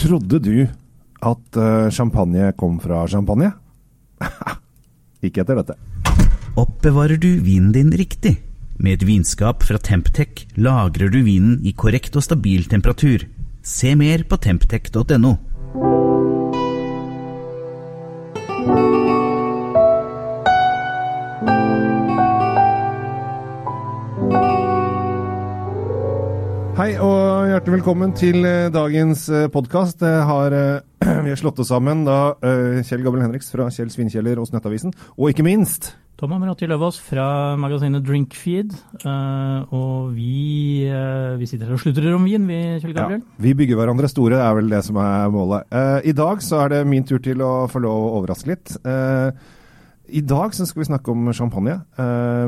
Trodde du at eh, champagne kom fra champagne? Ikke etter dette. Oppbevarer du vinen din riktig? Med et vinskap fra Temptec lagrer du vinen i korrekt og stabil temperatur. Se mer på temptec.no. Hei og hjertelig velkommen til eh, dagens podkast. Vi har slått oss sammen da eh, Kjell Gabriel Henriks fra Kjell Svinkjeller hos Nettavisen, og ikke minst Tom Amrati Løvaas fra magasinet Drinkfeed. Og vi, vi sitter her og slutrer om vin, vi, Kjell Gabriel. Ja, vi bygger hverandre store, er vel det som er målet. I dag så er det min tur til å få lov å overraske litt. I dag så skal vi snakke om champagne,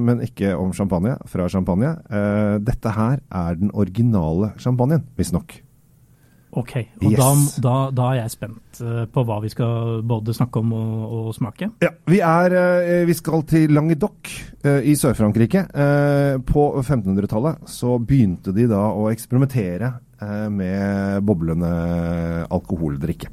men ikke om champagne fra champagne. dette her er den originale champagnen, visstnok. Ok, og Yes. da, da, da er jeg spent eh, på hva vi skal både snakke om og, og smake. Ja, vi, er, eh, vi skal til Languedoc eh, i Sør-Frankrike. Eh, På 1500-tallet så begynte de da å eksperimentere eh, med boblende alkoholdrikke.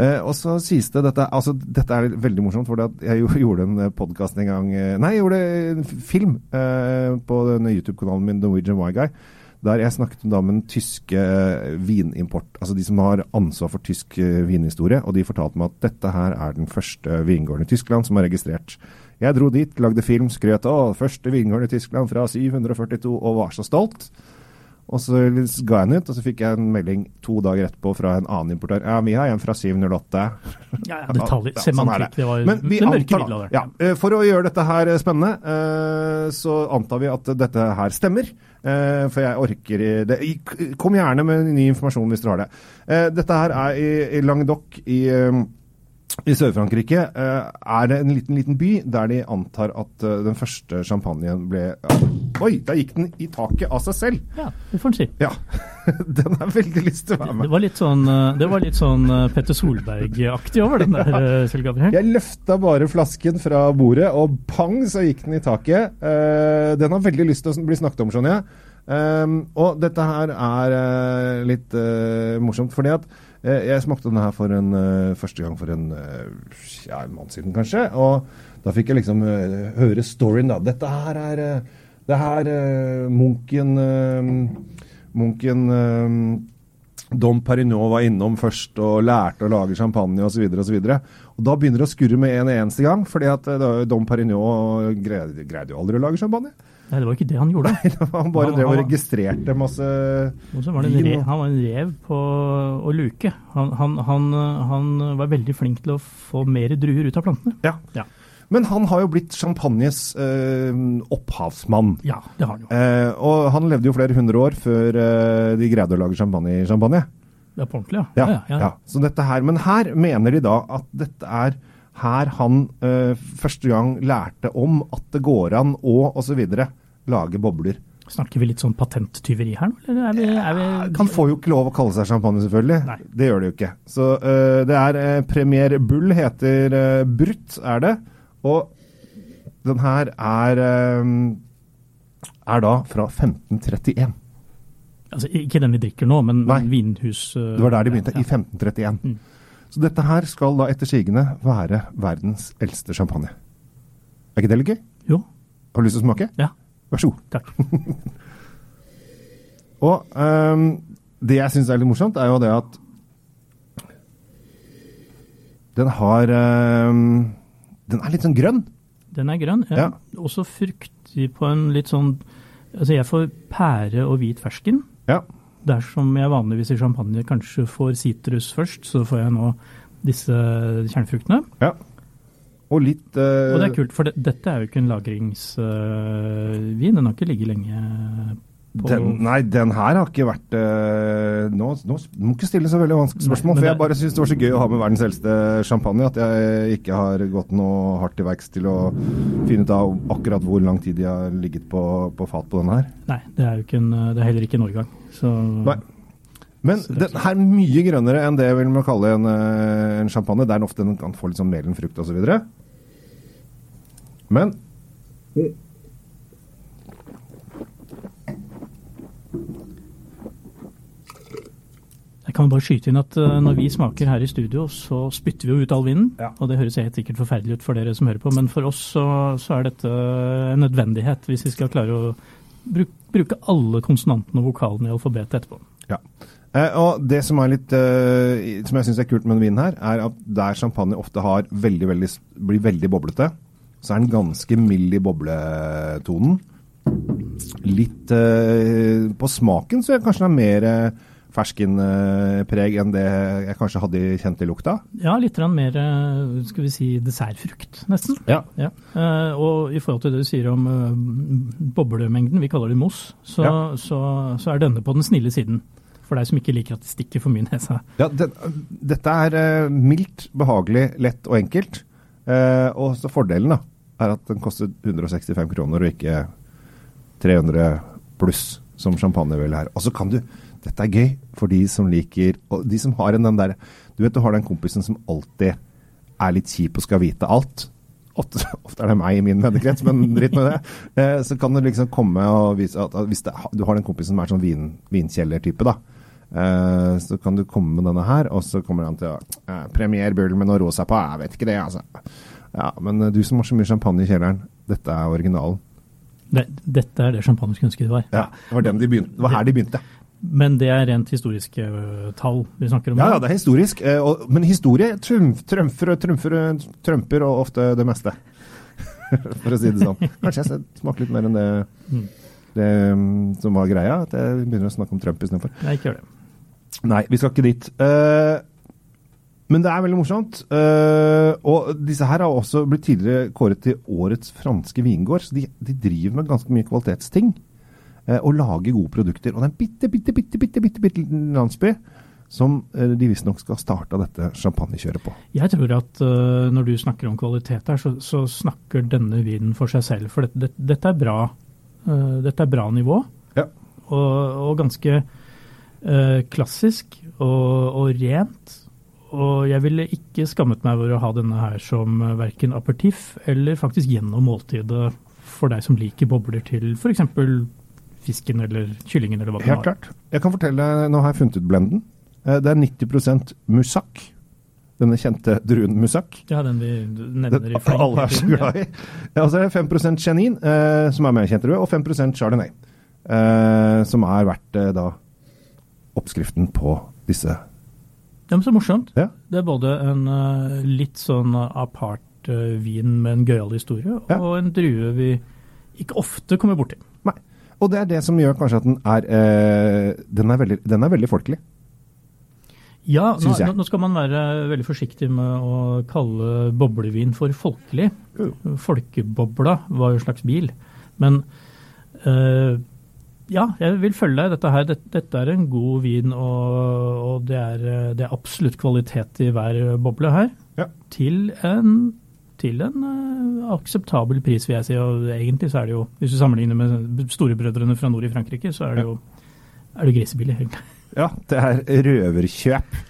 Eh, og så sies det dette altså Dette er veldig morsomt, for jeg gjorde en podkast en gang eh, Nei, jeg gjorde en film eh, på YouTube-kanalen min Norwegian Y-Guy. Der jeg snakket da med den tyske eh, vinimport, altså de som har ansvar for tysk eh, vinhistorie, og de fortalte meg at dette her er den første vingården i Tyskland som er registrert. Jeg dro dit, lagde film, skrøt av første vingården i Tyskland fra 742 og var så stolt. Og så ga jeg den ut, og så fikk jeg en melding to dager etterpå fra en annen importør. Ja, vi har en fra 708. Ja, ja, detaljer. Ja, sånn er Semantikk. Det var Men vi antar, da, ja, eh, for å gjøre dette her spennende, eh, så antar vi at dette her stemmer. Eh, For jeg orker det. Kom gjerne med ny informasjon hvis dere har det. Eh, Dette her er i, i Languedoc i, eh, i Sør-Frankrike. Eh, Er det en liten, liten by der de antar at eh, den første champagnen ble Oi, der gikk den i taket av seg selv! Ja, det får en si. Ja. Den jeg veldig lyst til å være Det med. var litt sånn, eh, det var litt sånn Petter Solberg-aktig over den der, eh, Kjell Gabriel. Jeg løfta bare flasken fra bordet, og pang, så gikk den i taket. Den har veldig lyst til å bli snakket om, skjønner jeg. Og dette her er litt morsomt, fordi at jeg smakte den her for en, eh, første gang for en, eh, ja, en måned siden, kanskje. Og da fikk jeg liksom eh, høre storyen, da. Dette her er eh, Det her eh, Munken eh, Munken eh, Dom Perignon var innom først og lærte å lage champagne osv. Og, da begynner det å skurre med en eneste gang, fordi at eh, Dom Perignon greide jo aldri å lage champagne. Nei, det var ikke det han gjorde. Han bare Han- drev og registrerte masse var Vin rev, han var en rev på å luke. Han, han, han, han var veldig flink til å få mer druer ut av plantene. Ja. Ja, Men han har jo blitt champagnes eh, opphavsmann. ja det har han jo. Eh, og han levde jo flere hundre år før eh, de greide å lage champagne i champagne. Det er på ordentlig, Ja, ja. ja, ja. Så dette her, men her mener de da at dette er her han eh, første gang lærte om at det går an å osv. lage bobler. Snakker vi litt sånn patenttyveri her nå, eller er vi, er vi Han får jo ikke lov å kalle seg champagne, selvfølgelig. Nei. Det gjør det jo ikke. Så uh, det er uh, Premier Bull heter uh, Brutt, er det. Og den her er er da fra 1531. Altså, ikke den vi drikker nå, men Nei. vinhus... Det var der de begynte, i 1531. Mm. Så dette her skal da etter sigende være verdens eldste champagne. Er ikke det litt gøy? Jo, Har du lyst til å smake? ja, Vær så god. takk. Og um, det jeg syns er litt morsomt, er jo det at den har um, Den er litt sånn grønn. Den er grønn. Ja. Ja. Også fruktig på en litt sånn Altså, jeg får pære og hvit fersken. Ja. Dersom jeg vanligvis i champagne kanskje får sitrus først, så får jeg nå disse kjernefruktene. ja. Og litt Uh, Og det er kult, for det, dette er jo ikke en lagringsvin. den har ikke ligget lenge Den, nei, den her har ikke vært eh, nå, nå må ikke stille så veldig vanskelige spørsmål, Nei, for jeg bare syns det var så gøy å ha med verdens eldste champagne at jeg ikke har gått noe hardt til verks til å finne ut av akkurat hvor lang tid de har ligget på, på fat på denne her. Nei, det er jo ikke en, det er heller ikke en årgang. Så Nei. Men den er mye grønnere enn det vil kalle en, eh, en champagne. Der ofte den kan få litt sånn melen frukt osv. Men jeg kan bare skyte inn at uh, når vi smaker her i studio, så spytter vi jo ut all vinden. Ja. Og det høres helt sikkert forferdelig ut for dere som hører på, men for oss så, så er dette en nødvendighet hvis vi skal klare å bruke, bruke alle konsonantene og vokalene i alfabetet etterpå. Ja. Eh, og det som er litt eh, Som jeg syns er kult med denne vinen her, er at der champagne ofte har veldig, veldig, blir veldig boblete, så er den ganske mild i bobletonen. Litt eh, På smaken så er kanskje den mer eh, ferskenpreg enn det jeg kanskje hadde kjent i lukta. Ja, litt mer eh, skal vi si, dessertfrukt, nesten. Ja. Ja. Eh, og i forhold til det du sier om eh, boblemengden, vi kaller det mos, så, Ja. så, så er denne på den snille siden. For deg som ikke liker at det stikker for mye nesa. Ja, det, dette er eh, mildt, behagelig, lett og enkelt. Eh, og så fordelen da, er at den koster 165 kroner og ikke 300 pluss som champagne her. Og så kan du Dette er gøy for de som liker og De som har en den der Du vet du har den kompisen som alltid er litt kjip og skal vite alt. Ofte, ofte er det meg i min vennekrets, men dritt med det. Eh, så kan du liksom komme og vise at, at hvis det, du har den kompisen som er sånn vin, vinkjellertype, da. Eh, så kan du komme med denne her, og så kommer han til å uh, Premier Bull med noe rosa på. Jeg vet ikke det, altså. Ja, men uh, du som har så mye champagne i kjelleren, dette er originalen. Det, dette er det champagne skulle ønske det var. Ja, det var, den de begynte, det var her de begynte. Men det er rent historiske tall vi snakker om. Ja, ja, det er historisk. eh, og, men historie trumf, trumfer, og trumfer, trumper og ofte det meste. For å si det sånn. Kanskje jeg smaker litt mer enn det, Mm. det mm, som var greia. At jeg begynner å snakke om Trump istedenfor. Ikke gjør det. Nei, vi skal ikke dit. Uh, men det er veldig morsomt. Uh, og disse her har også blitt tidligere kåret til årets franske vingård. Så de, de driver med ganske mye kvalitetsting. Uh, og lager gode produkter. Og det er en bitte, bitte, bitte, bitte, bitte, bitte liten landsby som de visstnok skal starte dette champagnekjøret på. Jeg tror at uh, når du snakker om kvalitet her, så, så snakker denne vinen for seg selv. For dette, dette, dette, er, bra, uh, dette er bra nivå, Ja. og, og ganske ø, klassisk og, og rent. Og jeg ville ikke skammet meg over å ha denne her som verken apertiff eller faktisk gjennom måltidet for deg som liker bobler til f.eks. fisken eller kyllingen eller hva det Helt klart. Jeg kan fortelle, Nå har jeg funnet ut blenden. Eh, det er 90 musak. Denne kjente druen musak. Ja, den vi nevner Den i fleng alle er så glad i. Ja, og så er det 5% chenin, eh, som er mer kjent drue, og 5% chardonnay. Eh, som er eh, da oppskriften på disse. Ja, men så morsomt. Ja. Det er både en uh, litt sånn apart eh, vin med en gøyal historie, Ja. og en drue vi ikke ofte kommer borti. Nei. Og det er det som gjør kanskje at den er, uh, den er, veldig, den er veldig folkelig. Ja, nå, nå- skal man være veldig forsiktig med å kalle boblevin for folkelig. Folkebobla var jo en slags bil. Men ja, jeg vil følge deg. Dette, her, dette, dette er en god vin, og, og det, er, eh, det er absolutt kvalitet i hver boble her. Ja. Til en, til en uh, akseptabel pris, vil jeg si. Og egentlig så er det jo, hvis du sammenligner med storebrødrene fra nord i Frankrike, så er det jo er det grisebillig, egentlig. Ja, det er røverkjøp.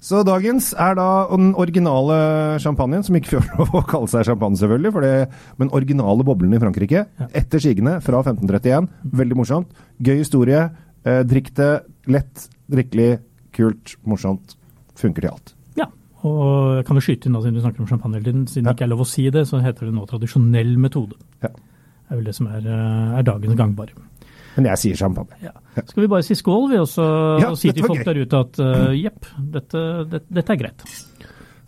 Så dagens er da den originale champagnen, som ikke får lov å kalle seg champagne, selvfølgelig, for det, men originale boblene i Frankrike. Etter sigende fra 1531. Veldig morsomt. Gøy historie. Eh, drikk det lett, drikkelig, kult, morsomt. Funker til alt. Ja, og kan jo skyte inn da, siden du snakker om champagne hele tiden, siden Ja. det ikke er lov å si det, så heter det nå tradisjonell metode. Ja. Det er vel det som er, eh, er dagens gangbare. Men jeg sier champagne. Ja. Skal vi bare si skål, vi også, Ja, og si til folk gøy. der ute at uh, jepp, dette, det, dette er greit.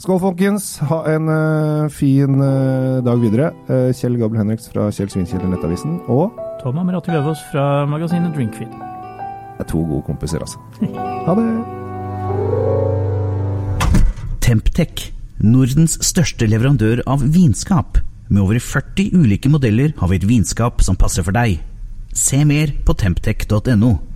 Skål, folkens. Ha en uh, fin uh, dag videre. Kjell Gabel Henriks fra Kjell Svinkjeller Nettavisen. Og Tom Amerati Løvaas fra magasinet Drinkfeed. det er to gode kompiser, altså. Ha det. Temptec, Nordens største leverandør av vinskap. Med over 40 ulike modeller har vi et vinskap som passer for deg. Se mer på temptec.no.